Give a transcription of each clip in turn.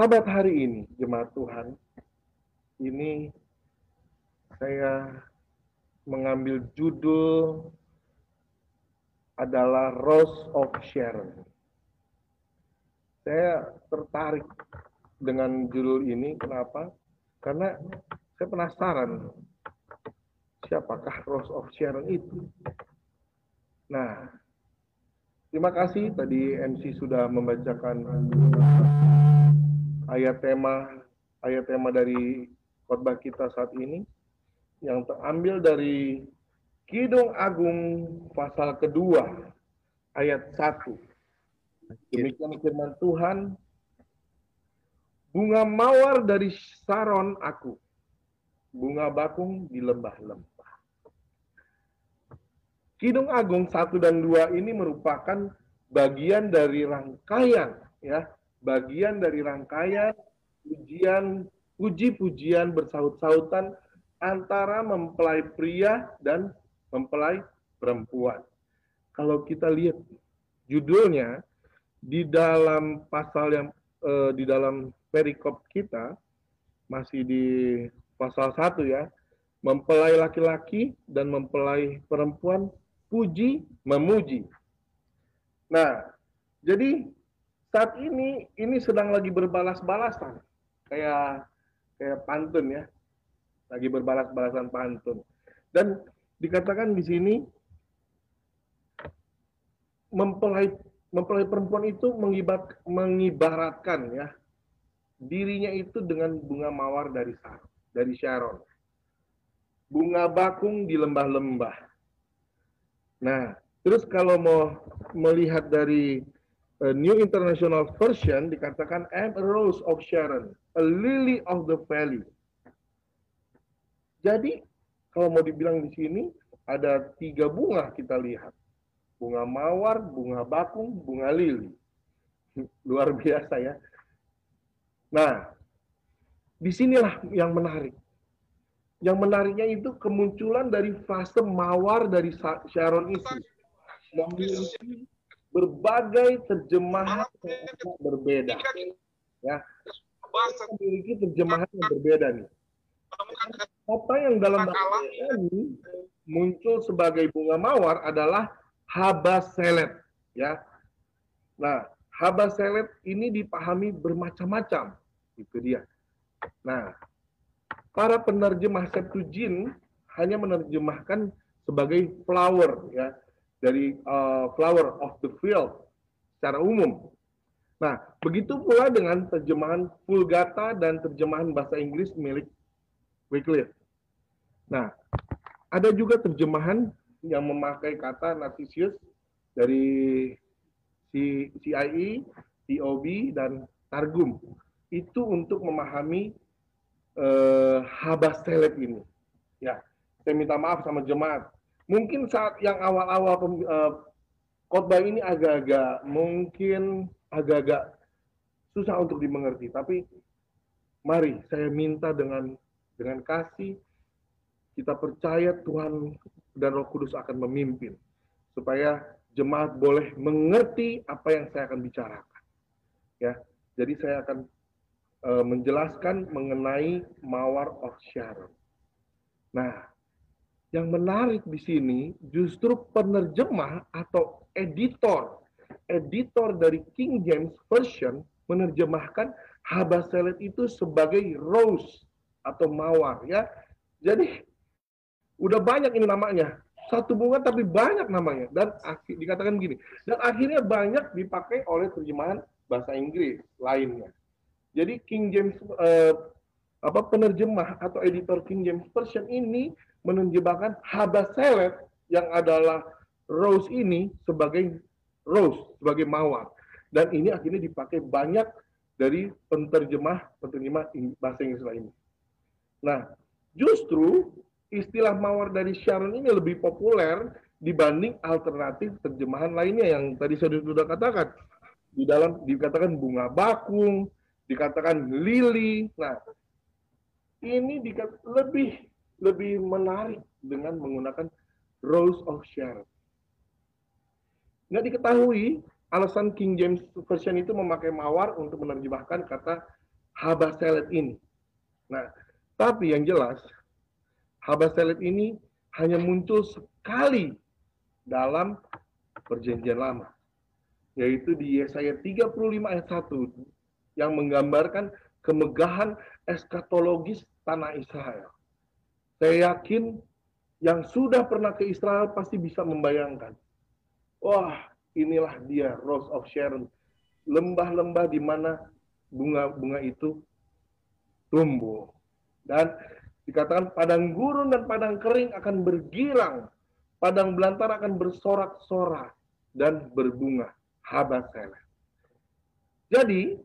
Sahabat hari ini, jemaat Tuhan, ini saya mengambil judul adalah Rose of Sharon. Saya tertarik dengan judul ini, kenapa? Karena saya penasaran siapakah Rose of Sharon itu. Nah, terima kasih tadi MC sudah membacakan ayat tema ayat tema dari khotbah kita saat ini yang terambil dari Kidung Agung pasal kedua ayat 1. Demikian firman Tuhan, bunga mawar dari Saron aku, bunga bakung di lembah-lembah. Kidung Agung 1 dan 2 ini merupakan bagian dari rangkaian ya, bagian dari rangkaian pujian puji-pujian bersaut-sautan antara mempelai pria dan mempelai perempuan. Kalau kita lihat judulnya di dalam pasal yang eh, di dalam perikop kita masih di pasal 1 ya, mempelai laki-laki dan mempelai perempuan puji memuji. Nah, jadi saat ini ini sedang lagi berbalas-balasan kayak kayak pantun ya. Lagi berbalas-balasan pantun. Dan dikatakan di sini mempelai mempelai perempuan itu mengibat, mengibaratkan ya dirinya itu dengan bunga mawar dari dari Sharon. Bunga bakung di lembah-lembah Nah, terus kalau mau melihat dari uh, New International Version dikatakan am a rose of Sharon, a lily of the valley. Jadi kalau mau dibilang di sini ada tiga bunga kita lihat. Bunga mawar, bunga bakung, bunga lili. Luar biasa ya. Nah, di sinilah yang menarik. Yang menariknya itu kemunculan dari fase mawar dari Sharon itu. Memiliki berbagai terjemahan yang berbeda. Ya. Memiliki terjemahan yang berbeda nih. Kata yang dalam bahasa ini muncul sebagai bunga mawar adalah habaselet. Ya. Nah, habaselet ini dipahami bermacam-macam. Itu dia. Nah, para penerjemah Septuagint hanya menerjemahkan sebagai flower ya dari uh, flower of the field secara umum. Nah, begitu pula dengan terjemahan Vulgata dan terjemahan bahasa Inggris milik Wycliffe. Nah, ada juga terjemahan yang memakai kata Narcissus dari CIE, TOB, dan Targum. Itu untuk memahami uh, habas seleb ini. Ya, saya minta maaf sama jemaat. Mungkin saat yang awal-awal uh, khotbah ini agak-agak mungkin agak-agak susah untuk dimengerti, tapi mari saya minta dengan dengan kasih kita percaya Tuhan dan Roh Kudus akan memimpin supaya jemaat boleh mengerti apa yang saya akan bicarakan. Ya, jadi saya akan uh, menjelaskan mengenai Mawar of Sharon. Nah, yang menarik di sini justru penerjemah atau editor, editor dari King James Version menerjemahkan Habaselet itu sebagai rose atau mawar ya. Jadi udah banyak ini namanya. Satu bunga tapi banyak namanya dan dikatakan gini. Dan akhirnya banyak dipakai oleh terjemahan bahasa Inggris lainnya. Jadi King James uh, apa penerjemah atau editor King James Version ini menerjemahkan Habaselet yang adalah rose ini sebagai rose, sebagai mawar. Dan ini akhirnya dipakai banyak dari penterjemah penterjemah bahasa Inggris lainnya. Nah, justru istilah mawar dari Sharon ini lebih populer dibanding alternatif terjemahan lainnya yang tadi saya sudah katakan. Di dalam dikatakan bunga bakung, dikatakan lili. Nah, ini dikat lebih lebih menarik dengan menggunakan Rose of Sharon. Nggak diketahui alasan King James Version itu memakai mawar untuk menerjemahkan kata Habaselet ini. Nah, tapi yang jelas Habaselet ini hanya muncul sekali dalam perjanjian lama. Yaitu di Yesaya 35 ayat 1 yang menggambarkan kemegahan eskatologis tanah Israel. Saya yakin yang sudah pernah ke Israel pasti bisa membayangkan. Wah, inilah dia Rose of Sharon. Lembah-lembah di mana bunga-bunga itu tumbuh. Dan dikatakan padang gurun dan padang kering akan bergirang. Padang belantara akan bersorak-sorak dan berbunga. Habaselet. Jadi,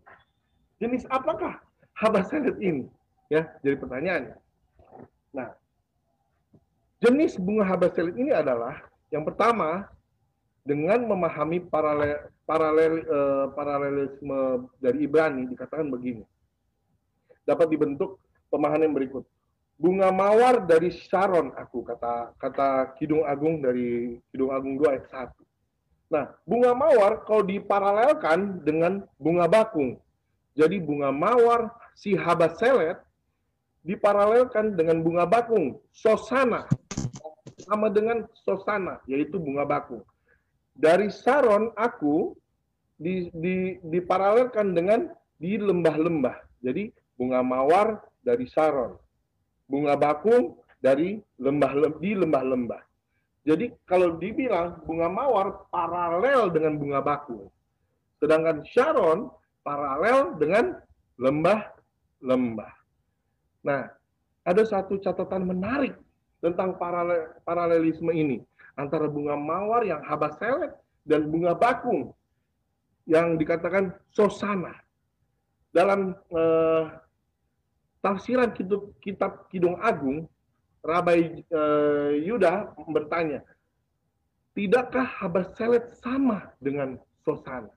jenis apakah habaselet ini? Ya, jadi pertanyaannya. Nah, Jenis bunga habaselit ini adalah yang pertama dengan memahami paralel, paralel uh, paralelisme dari Ibrani dikatakan begini. Dapat dibentuk pemahaman yang berikut. Bunga mawar dari Sharon aku kata kata Kidung Agung dari Kidung Agung 2 ayat 1. Nah, bunga mawar kalau diparalelkan dengan bunga bakung. Jadi bunga mawar si habaselet diparalelkan dengan bunga bakung, sosana sama dengan sosana, yaitu bunga bakung. Dari saron aku di, di, diparalelkan dengan di lembah-lembah. Jadi bunga mawar dari saron, bunga bakung dari lembah di lembah-lembah. Jadi kalau dibilang bunga mawar paralel dengan bunga bakung, sedangkan Sharon paralel dengan lembah-lembah. Nah, ada satu catatan menarik tentang paralel, paralelisme ini antara bunga mawar yang habaselet dan bunga bakung yang dikatakan sosana. Dalam eh, tafsiran kitab, kitab Kidung Agung, Rabai eh, Yuda bertanya, tidakkah habaselet sama dengan sosana?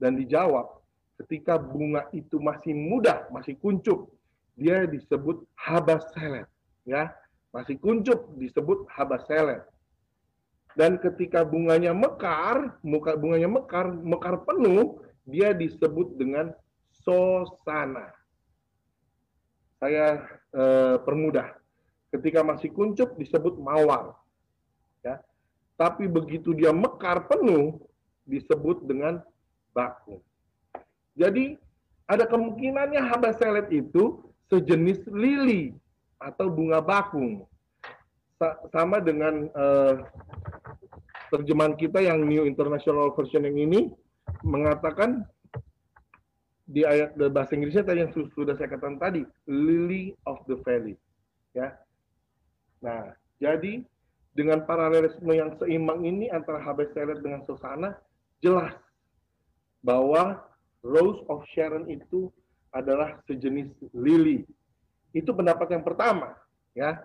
Dan dijawab, ketika bunga itu masih muda, masih kuncup, dia disebut habaselet. Ya, masih kuncup disebut habaselet. Dan ketika bunganya mekar, muka bunganya mekar, mekar penuh, dia disebut dengan sosana. Saya eh, permudah. Ketika masih kuncup disebut mawar. Ya. Tapi begitu dia mekar penuh disebut dengan bakung. Jadi ada kemungkinannya habaselet itu sejenis lili atau bunga bakung. Sama dengan uh, terjemahan kita yang New International Version yang ini mengatakan di ayat bahasa Inggrisnya tadi yang sudah saya katakan tadi, lily of the valley. Ya. Nah, jadi dengan paralelisme yang seimbang ini antara Habeselet dengan Susana, jelas bahwa Rose of Sharon itu adalah sejenis lily itu pendapat yang pertama, ya.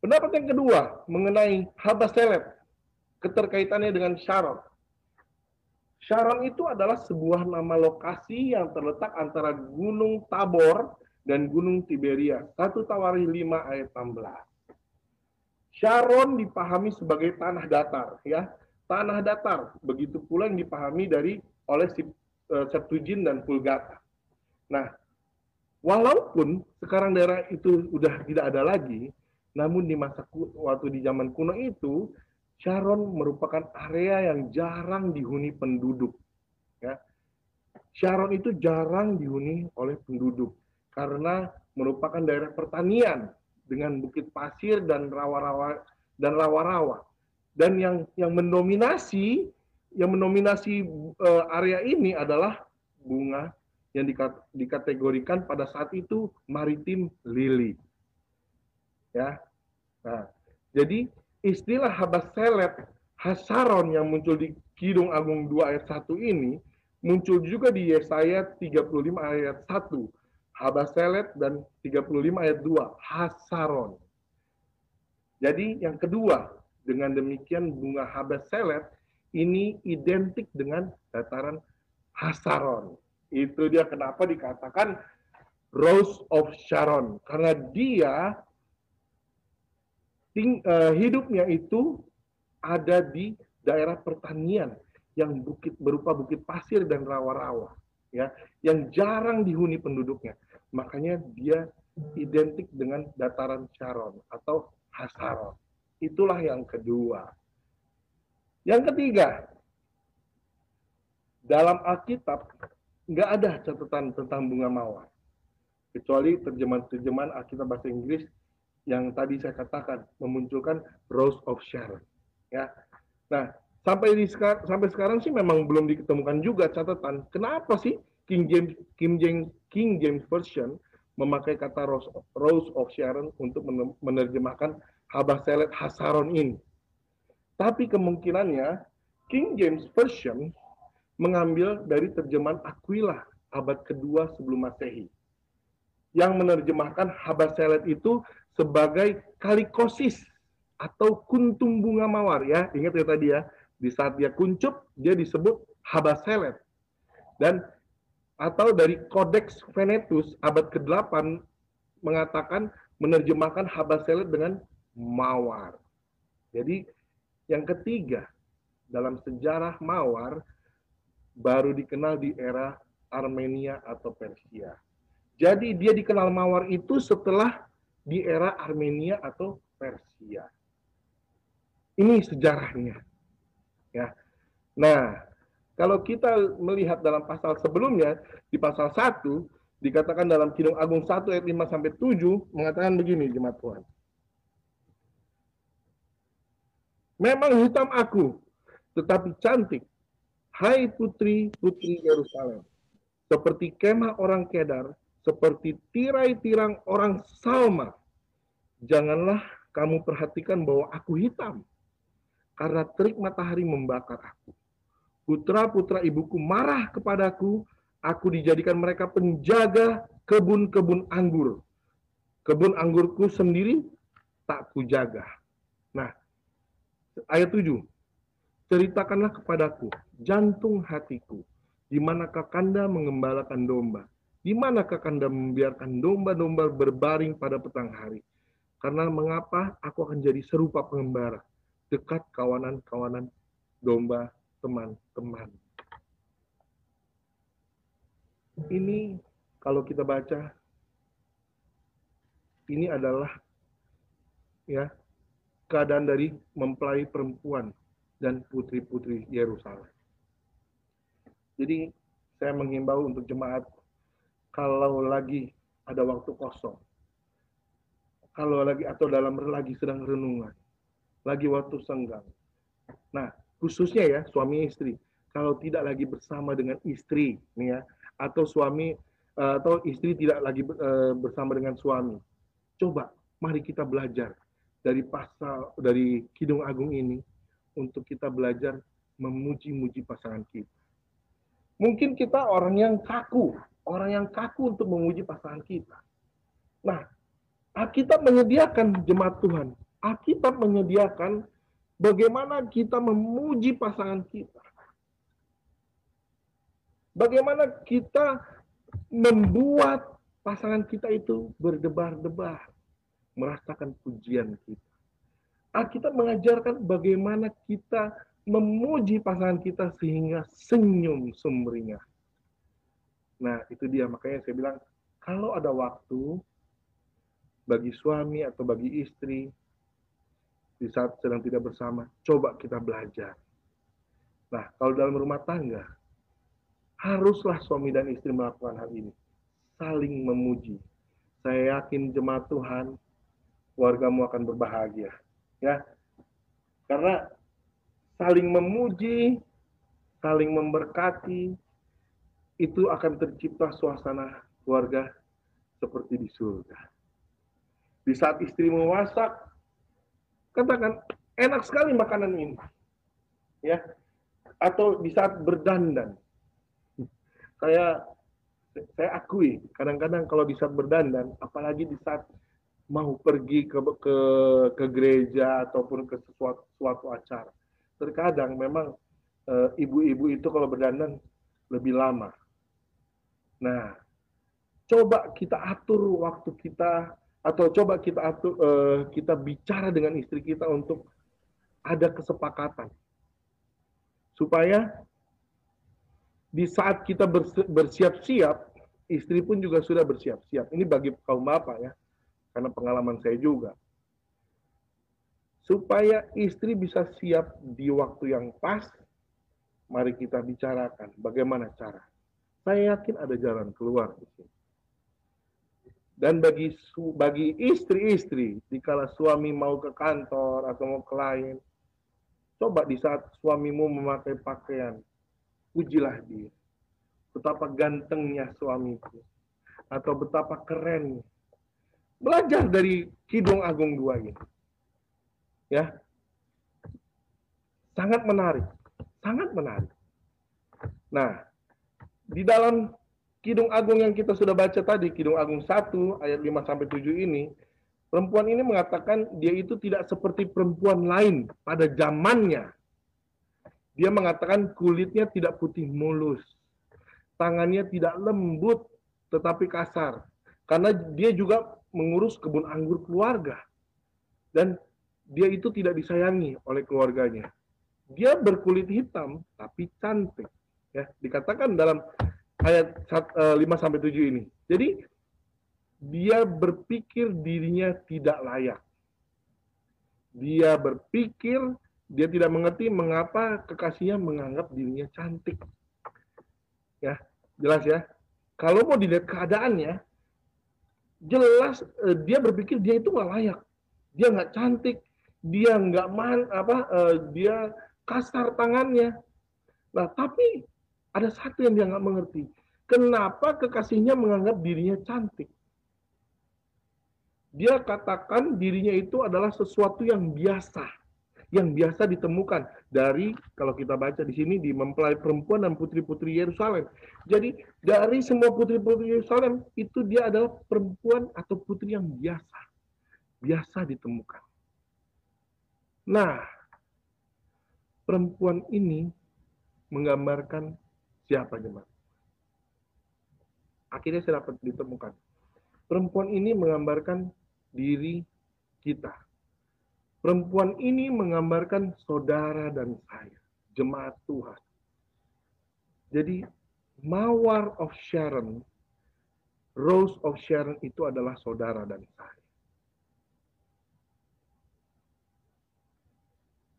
Pendapat yang kedua mengenai Habaselet, keterkaitannya dengan Sharon. Sharon itu adalah sebuah nama lokasi yang terletak antara Gunung Tabor dan Gunung Tiberia. Satu Tawari 5 ayat 16. Sharon dipahami sebagai tanah datar, ya. Tanah datar, begitu pula yang dipahami dari oleh eh, Septuagint dan Vulgata. Nah, Walaupun sekarang daerah itu sudah tidak ada lagi, namun di masa waktu di zaman kuno itu Sharon merupakan area yang jarang dihuni penduduk. Ya. Sharon itu jarang dihuni oleh penduduk karena merupakan daerah pertanian dengan bukit pasir dan rawa-rawa dan rawa-rawa. Dan yang yang mendominasi yang mendominasi uh, area ini adalah bunga yang dikategorikan pada saat itu maritim lili. Ya. Nah, jadi istilah habaselet hasaron yang muncul di Kidung Agung 2 ayat 1 ini muncul juga di Yesaya 35 ayat 1. Habaselet dan 35 ayat 2 hasaron. Jadi yang kedua, dengan demikian bunga habaselet ini identik dengan dataran hasaron. Itu dia kenapa dikatakan Rose of Sharon. Karena dia ting, uh, hidupnya itu ada di daerah pertanian yang bukit berupa bukit pasir dan rawa-rawa. ya, yang jarang dihuni penduduknya. Makanya dia identik dengan dataran Sharon atau Hasaron. Itulah yang kedua. Yang ketiga, dalam Alkitab nggak ada catatan tentang bunga mawar. Kecuali terjemahan-terjemahan Alkitab bahasa Inggris yang tadi saya katakan memunculkan Rose of Sharon. Ya, nah sampai di sampai sekarang sih memang belum diketemukan juga catatan. Kenapa sih King James King James King James Version memakai kata Rose, Rose of Sharon untuk menerjemahkan Habah Selet Hasaron ini. Tapi kemungkinannya King James Version mengambil dari terjemahan Aquila abad kedua sebelum Masehi. Yang menerjemahkan Habah Selet itu sebagai kalikosis atau kuntum bunga mawar ya. Ingat ya tadi ya, di saat dia kuncup dia disebut Habaselet. Dan atau dari Codex Venetus abad ke-8 mengatakan menerjemahkan Habaselet dengan mawar. Jadi yang ketiga dalam sejarah mawar baru dikenal di era Armenia atau Persia. Jadi dia dikenal mawar itu setelah di era Armenia atau Persia. Ini sejarahnya. Ya. Nah, kalau kita melihat dalam pasal sebelumnya, di pasal 1, dikatakan dalam Kidung Agung 1 ayat 5 sampai 7 mengatakan begini jemaat Tuhan. Memang hitam aku, tetapi cantik. Hai putri-putri Yerusalem. Seperti kemah orang Kedar, seperti tirai-tirang orang Salma. Janganlah kamu perhatikan bahwa aku hitam, karena terik matahari membakar aku putra-putra ibuku marah kepadaku, aku dijadikan mereka penjaga kebun-kebun anggur. Kebun anggurku sendiri tak kujaga. Nah, ayat 7. Ceritakanlah kepadaku jantung hatiku, di manakah kanda mengembalakan domba, di manakah kanda membiarkan domba-domba berbaring pada petang hari. Karena mengapa aku akan jadi serupa pengembara, dekat kawanan-kawanan domba teman-teman. Ini kalau kita baca ini adalah ya keadaan dari mempelai perempuan dan putri-putri Yerusalem. Jadi saya menghimbau untuk jemaat kalau lagi ada waktu kosong, kalau lagi atau dalam lagi sedang renungan, lagi waktu senggang. Nah, khususnya ya suami istri kalau tidak lagi bersama dengan istri nih ya atau suami eh, atau istri tidak lagi eh, bersama dengan suami coba mari kita belajar dari pasal dari Kidung Agung ini untuk kita belajar memuji-muji pasangan kita mungkin kita orang yang kaku orang yang kaku untuk memuji pasangan kita nah Alkitab menyediakan jemaat Tuhan Alkitab menyediakan Bagaimana kita memuji pasangan kita? Bagaimana kita membuat pasangan kita itu berdebar-debar, merasakan pujian kita. Alkitab mengajarkan bagaimana kita memuji pasangan kita sehingga senyum sumringah. Nah, itu dia makanya saya bilang kalau ada waktu bagi suami atau bagi istri di saat sedang tidak bersama, coba kita belajar. Nah, kalau dalam rumah tangga, haruslah suami dan istri melakukan hal ini. Saling memuji. Saya yakin jemaat Tuhan, wargamu akan berbahagia. Ya, Karena saling memuji, saling memberkati, itu akan tercipta suasana keluarga seperti di surga. Di saat istri memasak, katakan enak sekali makanan ini. Ya. Atau di saat berdandan. Saya saya akui kadang-kadang kalau di saat berdandan apalagi di saat mau pergi ke ke ke gereja ataupun ke sesuatu suatu acara. Terkadang memang eh, ibu-ibu itu kalau berdandan lebih lama. Nah coba kita atur waktu kita atau coba kita atur, uh, kita bicara dengan istri kita untuk ada kesepakatan. Supaya di saat kita bersiap-siap, istri pun juga sudah bersiap-siap. Ini bagi kaum bapak ya, karena pengalaman saya juga. Supaya istri bisa siap di waktu yang pas, mari kita bicarakan bagaimana cara. Saya yakin ada jalan keluar sini. Dan bagi bagi istri-istri, dikala suami mau ke kantor atau mau ke lain, coba di saat suamimu memakai pakaian, pujilah dia. Betapa gantengnya suamiku. Atau betapa keren. Belajar dari Kidung Agung dua ini. Ya. Sangat menarik. Sangat menarik. Nah, di dalam Kidung Agung yang kita sudah baca tadi, Kidung Agung 1 ayat 5 sampai 7 ini, perempuan ini mengatakan dia itu tidak seperti perempuan lain pada zamannya. Dia mengatakan kulitnya tidak putih mulus, tangannya tidak lembut tetapi kasar. Karena dia juga mengurus kebun anggur keluarga. Dan dia itu tidak disayangi oleh keluarganya. Dia berkulit hitam tapi cantik. Ya, dikatakan dalam ayat 5 eh, sampai 7 ini. Jadi dia berpikir dirinya tidak layak. Dia berpikir dia tidak mengerti mengapa kekasihnya menganggap dirinya cantik. Ya, jelas ya. Kalau mau dilihat keadaannya, jelas eh, dia berpikir dia itu nggak layak. Dia nggak cantik, dia nggak man apa eh, dia kasar tangannya. Nah, tapi ada satu yang dia nggak mengerti. Kenapa kekasihnya menganggap dirinya cantik? Dia katakan dirinya itu adalah sesuatu yang biasa, yang biasa ditemukan dari kalau kita baca di sini di mempelai perempuan dan putri-putri Yerusalem. Jadi dari semua putri-putri Yerusalem itu dia adalah perempuan atau putri yang biasa, biasa ditemukan. Nah, perempuan ini menggambarkan siapa jemaat? Akhirnya saya dapat ditemukan. Perempuan ini menggambarkan diri kita. Perempuan ini menggambarkan saudara dan saya, jemaat Tuhan. Jadi, Mawar of Sharon, Rose of Sharon itu adalah saudara dan saya.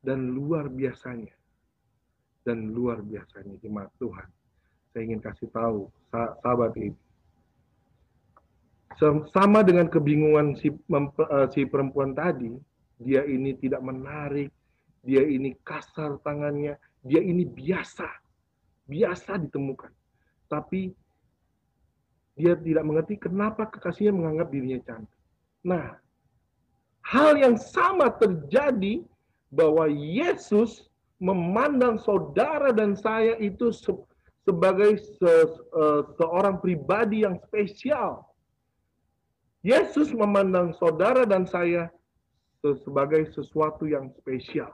Dan luar biasanya, dan luar biasanya jemaat Tuhan saya ingin kasih tahu sahabat ini. Sama dengan kebingungan si, eh, si perempuan tadi, dia ini tidak menarik, dia ini kasar tangannya, dia ini biasa, biasa ditemukan. Tapi dia tidak mengerti kenapa kekasihnya menganggap dirinya cantik. Nah, hal yang sama terjadi bahwa Yesus memandang saudara dan saya itu sebagai se, uh, seorang pribadi yang spesial. Yesus memandang saudara dan saya sebagai sesuatu yang spesial,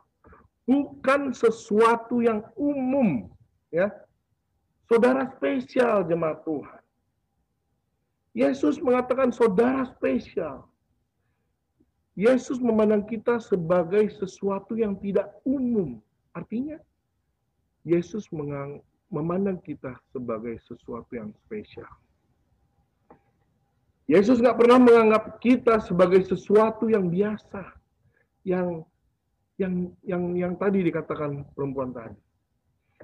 bukan sesuatu yang umum, ya. Saudara spesial jemaat Tuhan. Yesus mengatakan saudara spesial. Yesus memandang kita sebagai sesuatu yang tidak umum. Artinya, Yesus memandang kita sebagai sesuatu yang spesial. Yesus nggak pernah menganggap kita sebagai sesuatu yang biasa, yang yang yang yang tadi dikatakan perempuan tadi.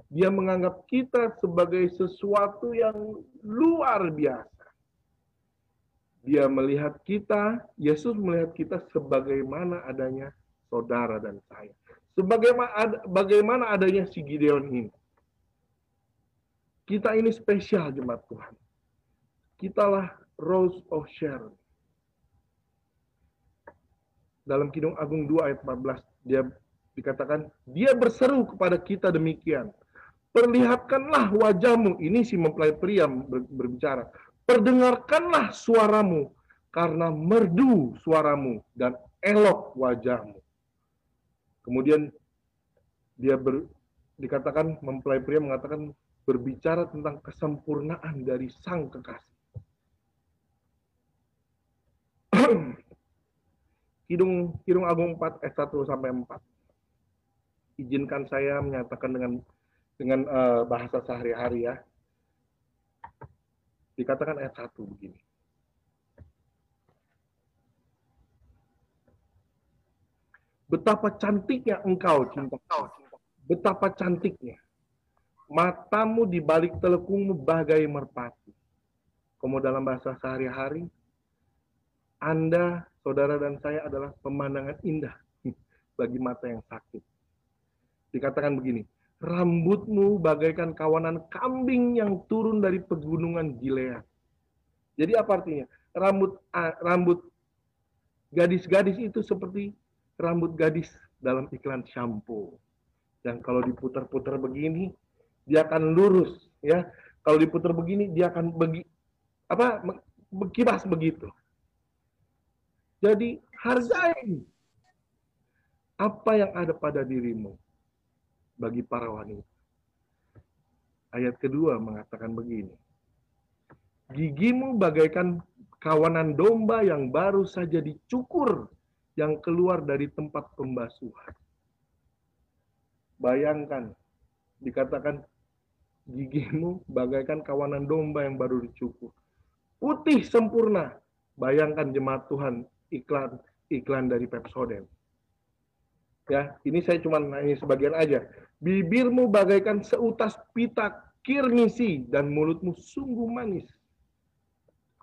Dia menganggap kita sebagai sesuatu yang luar biasa. Dia melihat kita, Yesus melihat kita sebagaimana adanya saudara dan saya. Sebagaimana bagaimana adanya si Gideon ini. Kita ini spesial jemaat Tuhan. Kitalah Rose of Sharon. Dalam Kidung Agung 2 ayat 14 dia dikatakan dia berseru kepada kita demikian. Perlihatkanlah wajahmu. Ini si mempelai pria berbicara. Perdengarkanlah suaramu karena merdu suaramu dan elok wajahmu. Kemudian dia ber, dikatakan mempelai pria mengatakan berbicara tentang kesempurnaan dari sang kekasih. Kidung Kidung Agung 4 ayat 1 sampai 4. Izinkan saya menyatakan dengan dengan uh, bahasa sehari-hari ya. Dikatakan ayat 1 begini. Betapa cantiknya engkau cinta. Betapa cantiknya. Matamu di balik telekungmu bagai merpati. Kamu dalam bahasa sehari-hari, Anda, saudara dan saya adalah pemandangan indah bagi mata yang sakit. Dikatakan begini, rambutmu bagaikan kawanan kambing yang turun dari pegunungan Gilead. Jadi apa artinya? Rambut rambut gadis-gadis itu seperti rambut gadis dalam iklan shampoo. Dan kalau diputar-putar begini, dia akan lurus, ya. Kalau diputar begini, dia akan begi apa berkibas begitu. Jadi hargai apa yang ada pada dirimu bagi para wanita. Ayat kedua mengatakan begini. Gigimu bagaikan kawanan domba yang baru saja dicukur yang keluar dari tempat pembasuhan. Bayangkan, dikatakan gigimu bagaikan kawanan domba yang baru dicukur. Putih sempurna. Bayangkan jemaat Tuhan iklan iklan dari Pepsodent. Ya, ini saya cuma nanya sebagian aja. Bibirmu bagaikan seutas pita kirmisi dan mulutmu sungguh manis.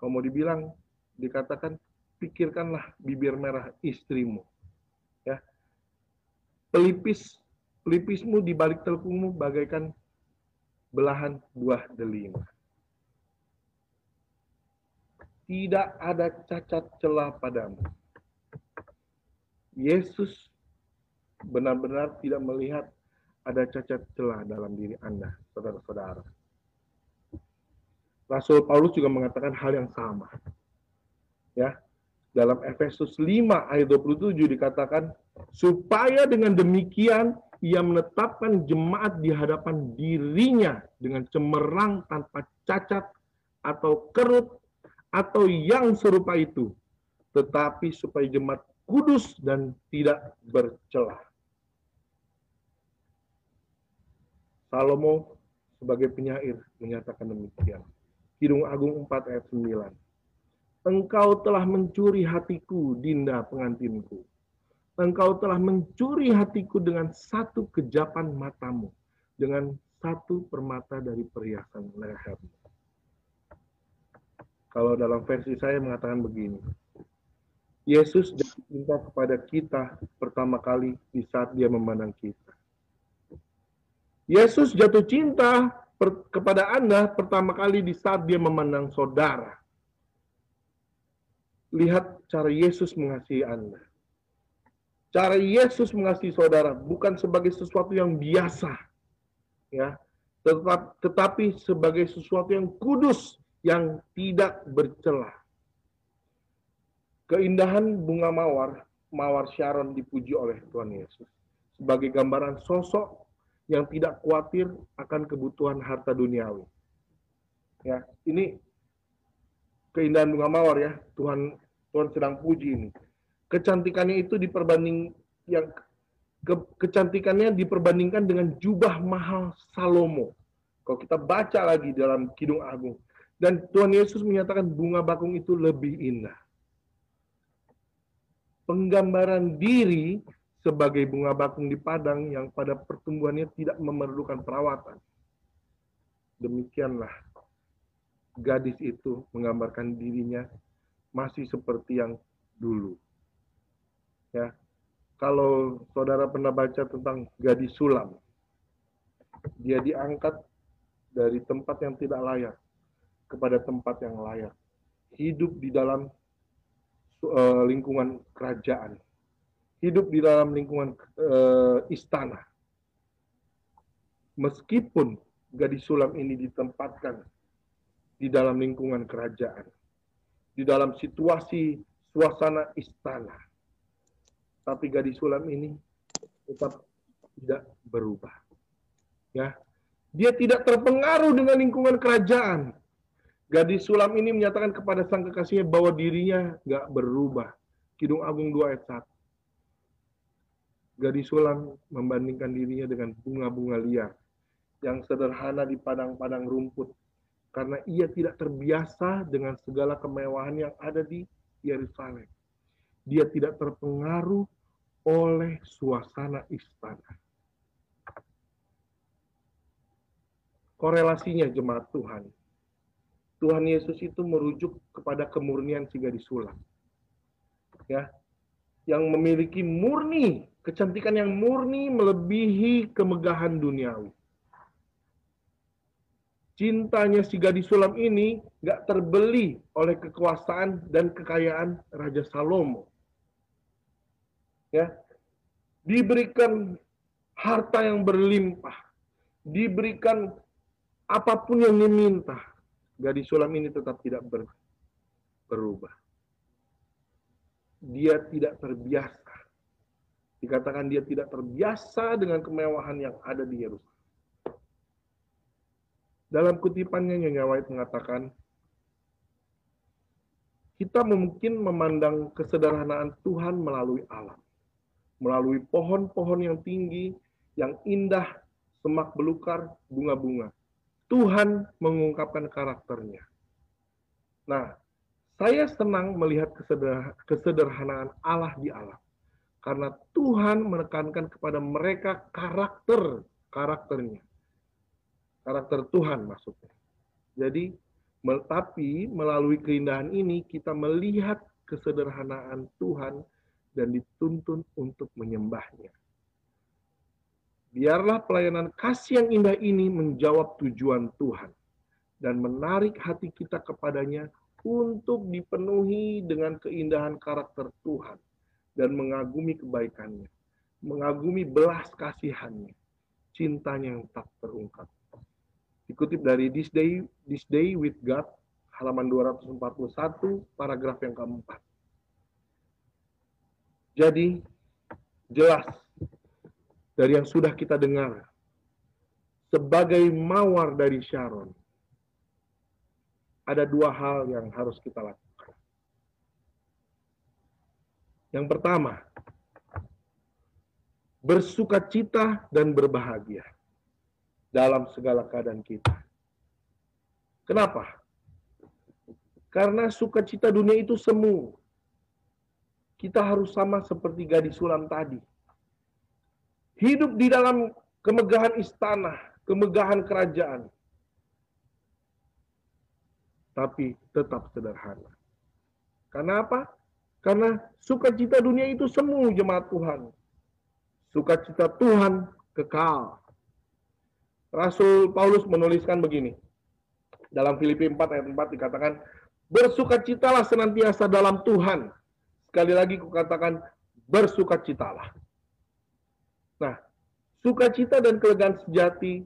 Kalau mau dibilang, dikatakan pikirkanlah bibir merah istrimu. Ya. Pelipis pelipismu di balik telekungmu bagaikan belahan buah delima. Tidak ada cacat celah padamu. Yesus benar-benar tidak melihat ada cacat celah dalam diri Anda, saudara-saudara. Rasul Paulus juga mengatakan hal yang sama. Ya, dalam Efesus 5 ayat 27 dikatakan, supaya dengan demikian ia menetapkan jemaat di hadapan dirinya dengan cemerlang tanpa cacat atau kerut atau yang serupa itu, tetapi supaya jemaat kudus dan tidak bercelah. Salomo sebagai penyair menyatakan demikian. Kidung Agung 4 ayat 9. Engkau telah mencuri hatiku, Dinda pengantinku. Engkau telah mencuri hatiku dengan satu kejapan matamu, dengan satu permata dari perhiasan lehermu. Kalau dalam versi saya mengatakan begini, Yesus jatuh cinta kepada kita pertama kali di saat dia memandang kita. Yesus jatuh cinta kepada Anda pertama kali di saat dia memandang saudara lihat cara Yesus mengasihi Anda. Cara Yesus mengasihi saudara bukan sebagai sesuatu yang biasa, ya, tetap, tetapi sebagai sesuatu yang kudus, yang tidak bercelah. Keindahan bunga mawar, mawar Sharon dipuji oleh Tuhan Yesus sebagai gambaran sosok yang tidak khawatir akan kebutuhan harta duniawi. Ya, ini keindahan bunga mawar ya. Tuhan Tuhan sedang puji ini. Kecantikannya itu diperbanding yang ke, kecantikannya diperbandingkan dengan jubah mahal Salomo. Kalau kita baca lagi dalam Kidung Agung dan Tuhan Yesus menyatakan bunga bakung itu lebih indah. Penggambaran diri sebagai bunga bakung di padang yang pada pertumbuhannya tidak memerlukan perawatan. Demikianlah gadis itu menggambarkan dirinya masih seperti yang dulu. Ya. Kalau saudara pernah baca tentang gadis sulam, dia diangkat dari tempat yang tidak layak kepada tempat yang layak. Hidup di dalam uh, lingkungan kerajaan. Hidup di dalam lingkungan uh, istana. Meskipun gadis sulam ini ditempatkan di dalam lingkungan kerajaan di dalam situasi suasana istana. Tapi gadis sulam ini tetap tidak berubah. Ya, dia tidak terpengaruh dengan lingkungan kerajaan. Gadis sulam ini menyatakan kepada sang kekasihnya bahwa dirinya nggak berubah. Kidung Agung 2 ayat 1. Gadis sulam membandingkan dirinya dengan bunga-bunga liar yang sederhana di padang-padang rumput karena ia tidak terbiasa dengan segala kemewahan yang ada di Yerusalem. Dia tidak terpengaruh oleh suasana istana. Korelasinya jemaat Tuhan. Tuhan Yesus itu merujuk kepada kemurnian si gadis sulam. Ya, yang memiliki murni, kecantikan yang murni melebihi kemegahan duniawi. Cintanya si gadis sulam ini nggak terbeli oleh kekuasaan dan kekayaan Raja Salomo. Ya, diberikan harta yang berlimpah, diberikan apa pun yang diminta, gadis sulam ini tetap tidak ber, berubah. Dia tidak terbiasa. Dikatakan dia tidak terbiasa dengan kemewahan yang ada di Yerusalem. Dalam kutipannya Nyonya White mengatakan, kita mungkin memandang kesederhanaan Tuhan melalui alam, melalui pohon-pohon yang tinggi, yang indah, semak belukar, bunga-bunga. Tuhan mengungkapkan karakternya. Nah, saya senang melihat kesederhanaan Allah di alam. Karena Tuhan menekankan kepada mereka karakter karakternya karakter Tuhan maksudnya. Jadi, tapi melalui keindahan ini kita melihat kesederhanaan Tuhan dan dituntun untuk menyembahnya. Biarlah pelayanan kasih yang indah ini menjawab tujuan Tuhan dan menarik hati kita kepadanya untuk dipenuhi dengan keindahan karakter Tuhan dan mengagumi kebaikannya, mengagumi belas kasihannya, cintanya yang tak terungkap. Dikutip dari This Day, This Day with God, halaman 241, paragraf yang keempat. Jadi, jelas dari yang sudah kita dengar, sebagai mawar dari Sharon, ada dua hal yang harus kita lakukan. Yang pertama, bersuka cita dan berbahagia dalam segala keadaan kita. Kenapa? Karena sukacita dunia itu semu. Kita harus sama seperti gadis sulam tadi. Hidup di dalam kemegahan istana, kemegahan kerajaan. Tapi tetap sederhana. Karena apa? Karena sukacita dunia itu semu jemaat Tuhan. Sukacita Tuhan kekal. Rasul Paulus menuliskan begini. Dalam Filipi 4 ayat 4 dikatakan, Bersukacitalah senantiasa dalam Tuhan. Sekali lagi kukatakan, bersukacitalah. Nah, sukacita dan kelegaan sejati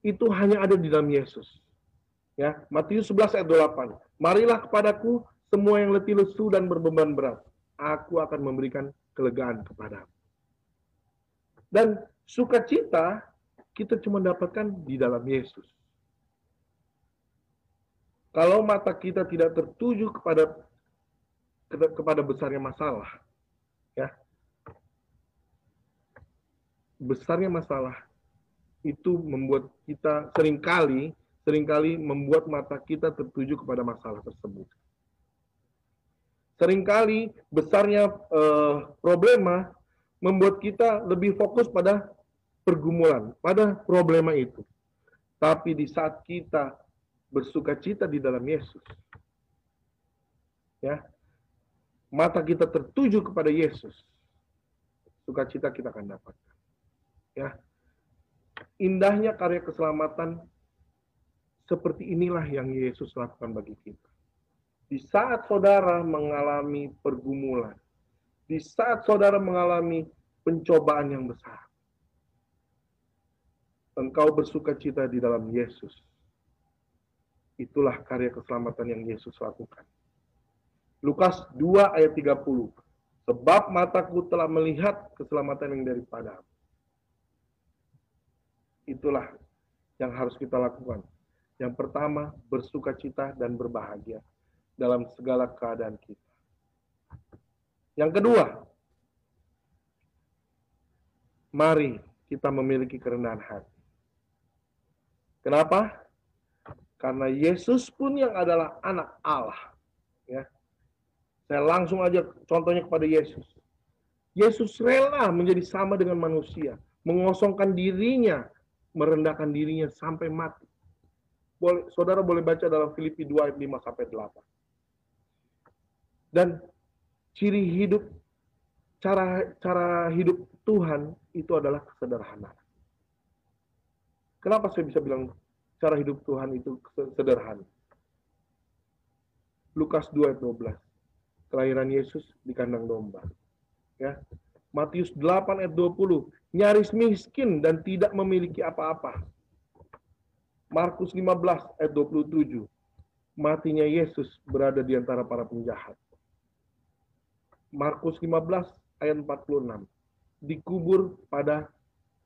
itu hanya ada di dalam Yesus. Ya, Matius 11 ayat 28. Marilah kepadaku semua yang letih lesu dan berbeban berat. Aku akan memberikan kelegaan kepadamu. Dan sukacita kita cuma dapatkan di dalam Yesus. Kalau mata kita tidak tertuju kepada kepada besarnya masalah, ya, besarnya masalah itu membuat kita sering kali sering kali membuat mata kita tertuju kepada masalah tersebut. Seringkali besarnya eh, problema membuat kita lebih fokus pada pergumulan, pada problema itu. Tapi di saat kita bersuka cita di dalam Yesus, ya, mata kita tertuju kepada Yesus, sukacita kita akan dapatkan. Ya, indahnya karya keselamatan seperti inilah yang Yesus lakukan bagi kita. Di saat saudara mengalami pergumulan, di saat saudara mengalami pencobaan yang besar, engkau bersuka cita di dalam Yesus. Itulah karya keselamatan yang Yesus lakukan. Lukas 2 ayat 30. Sebab mataku telah melihat keselamatan yang daripada Itulah yang harus kita lakukan. Yang pertama, bersuka cita dan berbahagia dalam segala keadaan kita. Yang kedua, mari kita memiliki kerendahan hati. Kenapa? Karena Yesus pun yang adalah anak Allah. Ya. Saya langsung aja contohnya kepada Yesus. Yesus rela menjadi sama dengan manusia, mengosongkan dirinya, merendahkan dirinya sampai mati. Boleh, saudara boleh baca dalam Filipi 2 ayat 5 sampai 8. Dan ciri hidup cara cara hidup Tuhan itu adalah kesederhanaan. Kenapa saya bisa bilang cara hidup Tuhan itu sederhana? Lukas 2 ayat 12. Kelahiran Yesus di kandang domba. Ya. Matius 8 ayat 20. Nyaris miskin dan tidak memiliki apa-apa. Markus 15 ayat 27. Matinya Yesus berada di antara para penjahat. Markus 15 ayat 46. Dikubur pada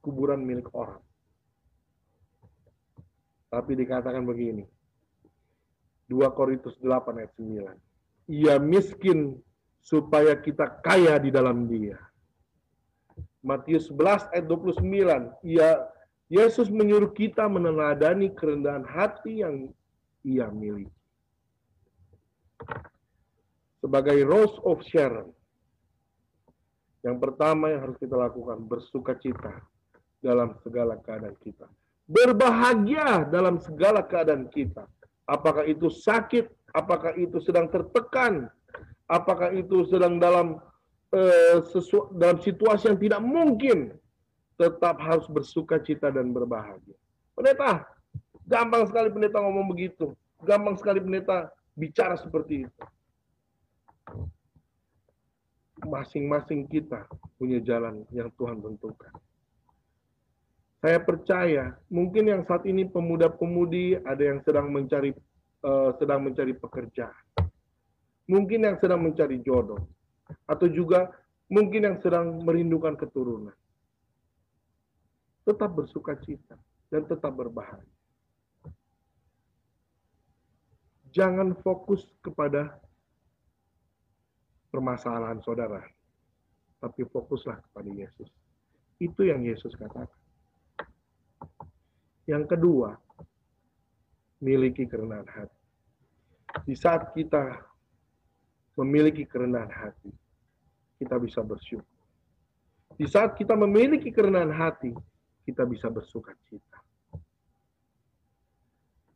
kuburan milik orang. Tapi dikatakan begini. 2 Korintus 8 ayat 9. Ia miskin supaya kita kaya di dalam dia. Matius 11 ayat 29. Ia Yesus menyuruh kita meneladani kerendahan hati yang ia miliki sebagai Rose of Sharon. Yang pertama yang harus kita lakukan, bersuka cita dalam segala keadaan kita. Berbahagia dalam segala keadaan kita. Apakah itu sakit, apakah itu sedang tertekan, apakah itu sedang dalam eh, sesu, dalam situasi yang tidak mungkin, tetap harus bersuka cita dan berbahagia. Pendeta, gampang sekali pendeta ngomong begitu. Gampang sekali pendeta bicara seperti itu masing-masing kita punya jalan yang Tuhan tentukan. Saya percaya, mungkin yang saat ini pemuda-pemudi ada yang sedang mencari uh, sedang mencari pekerjaan. Mungkin yang sedang mencari jodoh atau juga mungkin yang sedang merindukan keturunan. Tetap bersuka cita dan tetap berbahagia. Jangan fokus kepada permasalahan saudara. Tapi fokuslah kepada Yesus. Itu yang Yesus katakan. Yang kedua, miliki kerendahan hati. Di saat kita memiliki kerendahan hati, kita bisa bersyukur. Di saat kita memiliki kerendahan hati, kita bisa bersuka cita.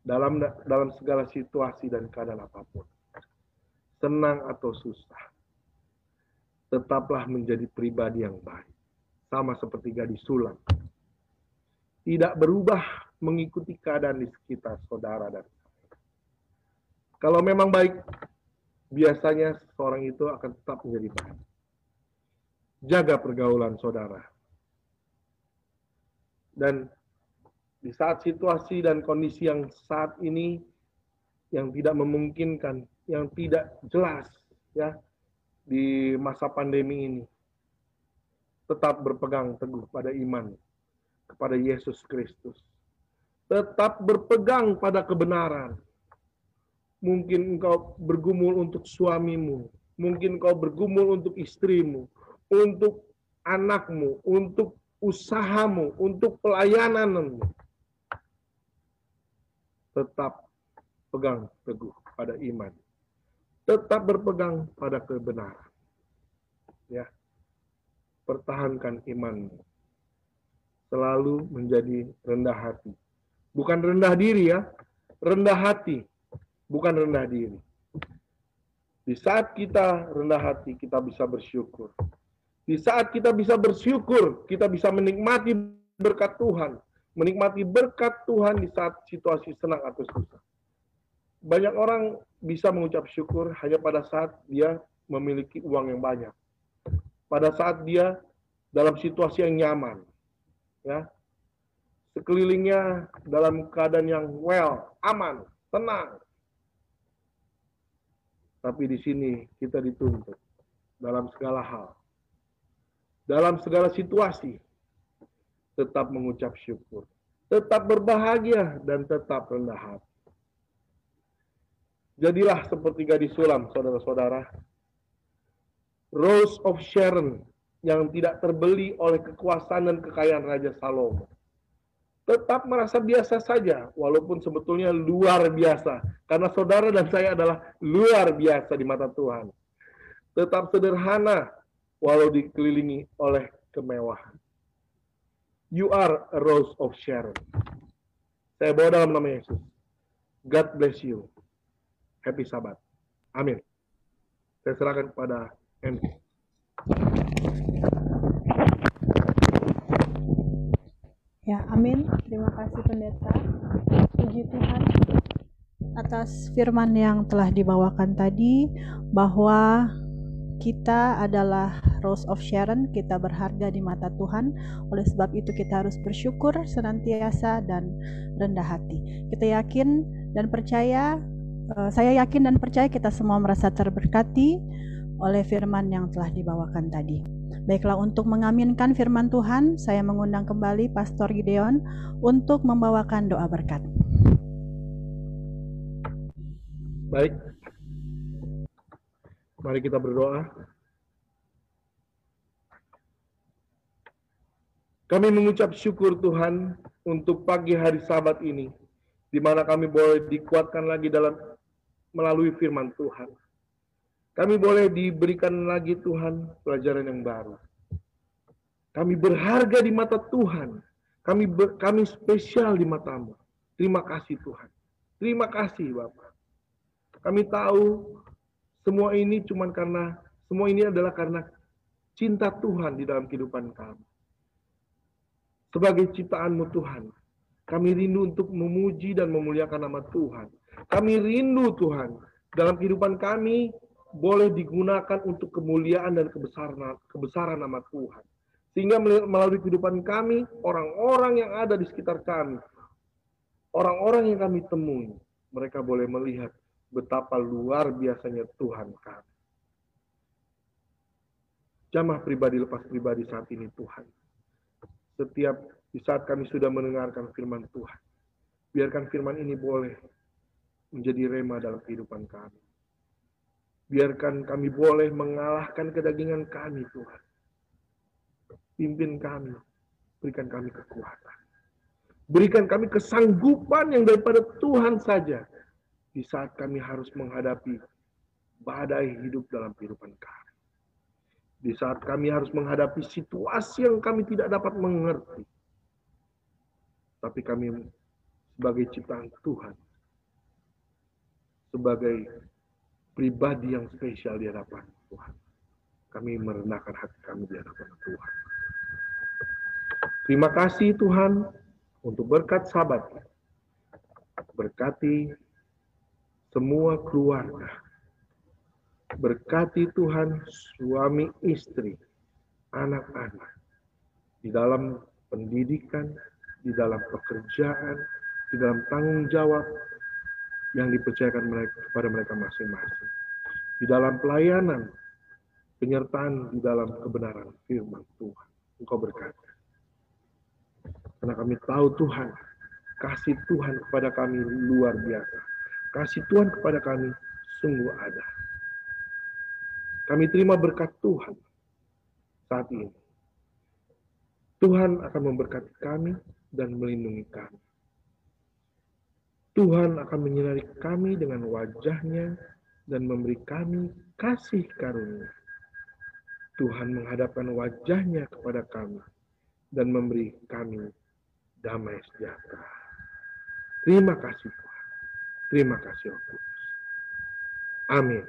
Dalam dalam segala situasi dan keadaan apa pun. Senang atau susah tetaplah menjadi pribadi yang baik. Sama seperti gadis sulam. Tidak berubah mengikuti keadaan di sekitar saudara dan Kalau memang baik, biasanya seorang itu akan tetap menjadi baik. Jaga pergaulan saudara. Dan di saat situasi dan kondisi yang saat ini yang tidak memungkinkan, yang tidak jelas, ya di masa pandemi ini tetap berpegang teguh pada iman kepada Yesus Kristus. Tetap berpegang pada kebenaran. Mungkin engkau bergumul untuk suamimu, mungkin engkau bergumul untuk istrimu, untuk anakmu, untuk usahamu, untuk pelayananmu. Tetap pegang teguh pada iman tetap berpegang pada kebenaran. Ya. Pertahankan imanmu. Selalu menjadi rendah hati. Bukan rendah diri ya, rendah hati, bukan rendah diri. Di saat kita rendah hati, kita bisa bersyukur. Di saat kita bisa bersyukur, kita bisa menikmati berkat Tuhan. Menikmati berkat Tuhan di saat situasi senang atau susah banyak orang bisa mengucap syukur hanya pada saat dia memiliki uang yang banyak. Pada saat dia dalam situasi yang nyaman. Ya. Sekelilingnya dalam keadaan yang well, aman, tenang. Tapi di sini kita dituntut dalam segala hal. Dalam segala situasi tetap mengucap syukur, tetap berbahagia dan tetap rendah hati. Jadilah seperti gadis sulam, saudara-saudara. Rose of Sharon yang tidak terbeli oleh kekuasaan dan kekayaan Raja Salomo. Tetap merasa biasa saja, walaupun sebetulnya luar biasa. Karena saudara dan saya adalah luar biasa di mata Tuhan. Tetap sederhana, walau dikelilingi oleh kemewahan. You are a rose of Sharon. Saya bawa dalam nama Yesus. God bless you. Happy Sabat. Amin. Saya serahkan kepada Andy. Ya, amin. Terima kasih pendeta. Puji Tuhan atas firman yang telah dibawakan tadi bahwa kita adalah Rose of Sharon, kita berharga di mata Tuhan. Oleh sebab itu kita harus bersyukur senantiasa dan rendah hati. Kita yakin dan percaya, eh, saya yakin dan percaya kita semua merasa terberkati oleh firman yang telah dibawakan tadi. Baiklah untuk mengaminkan firman Tuhan, saya mengundang kembali Pastor Gideon untuk membawakan doa berkat. Baik. Mari kita berdoa. Kami mengucap syukur Tuhan untuk pagi hari sabat ini, di mana kami boleh dikuatkan lagi dalam melalui firman Tuhan. Kami boleh diberikan lagi Tuhan pelajaran yang baru. Kami berharga di mata Tuhan. Kami ber, kami spesial di matamu. Terima kasih Tuhan. Terima kasih Bapak. Kami tahu semua ini cuma karena semua ini adalah karena cinta Tuhan di dalam kehidupan kami. Sebagai ciptaanmu Tuhan, kami rindu untuk memuji dan memuliakan nama Tuhan. Kami rindu Tuhan dalam kehidupan kami boleh digunakan untuk kemuliaan dan kebesaran, kebesaran nama Tuhan. Sehingga melalui kehidupan kami, orang-orang yang ada di sekitar kami, orang-orang yang kami temui, mereka boleh melihat betapa luar biasanya Tuhan kami. Jamah pribadi lepas pribadi saat ini Tuhan. Setiap di saat kami sudah mendengarkan firman Tuhan, biarkan firman ini boleh menjadi rema dalam kehidupan kami Biarkan kami boleh mengalahkan kedagingan kami, Tuhan. Pimpin kami, berikan kami kekuatan. Berikan kami kesanggupan yang daripada Tuhan saja di saat kami harus menghadapi badai hidup dalam kehidupan kami. Di saat kami harus menghadapi situasi yang kami tidak dapat mengerti. Tapi kami sebagai ciptaan Tuhan, sebagai pribadi yang spesial di hadapan Tuhan. Kami merendahkan hati kami di hadapan Tuhan. Terima kasih Tuhan untuk berkat sahabat. Berkati semua keluarga. Berkati Tuhan suami istri, anak-anak. Di dalam pendidikan, di dalam pekerjaan, di dalam tanggung jawab, yang dipercayakan mereka, kepada mereka masing-masing. Di dalam pelayanan, penyertaan di dalam kebenaran firman Tuhan. Engkau berkata. Karena kami tahu Tuhan, kasih Tuhan kepada kami luar biasa. Kasih Tuhan kepada kami sungguh ada. Kami terima berkat Tuhan saat ini. Tuhan akan memberkati kami dan melindungi kami. Tuhan akan menyinari kami dengan wajahnya dan memberi kami kasih karunia. Tuhan menghadapkan wajahnya kepada kami dan memberi kami damai sejahtera. Terima kasih Tuhan. Terima kasih Tuhan. Amin.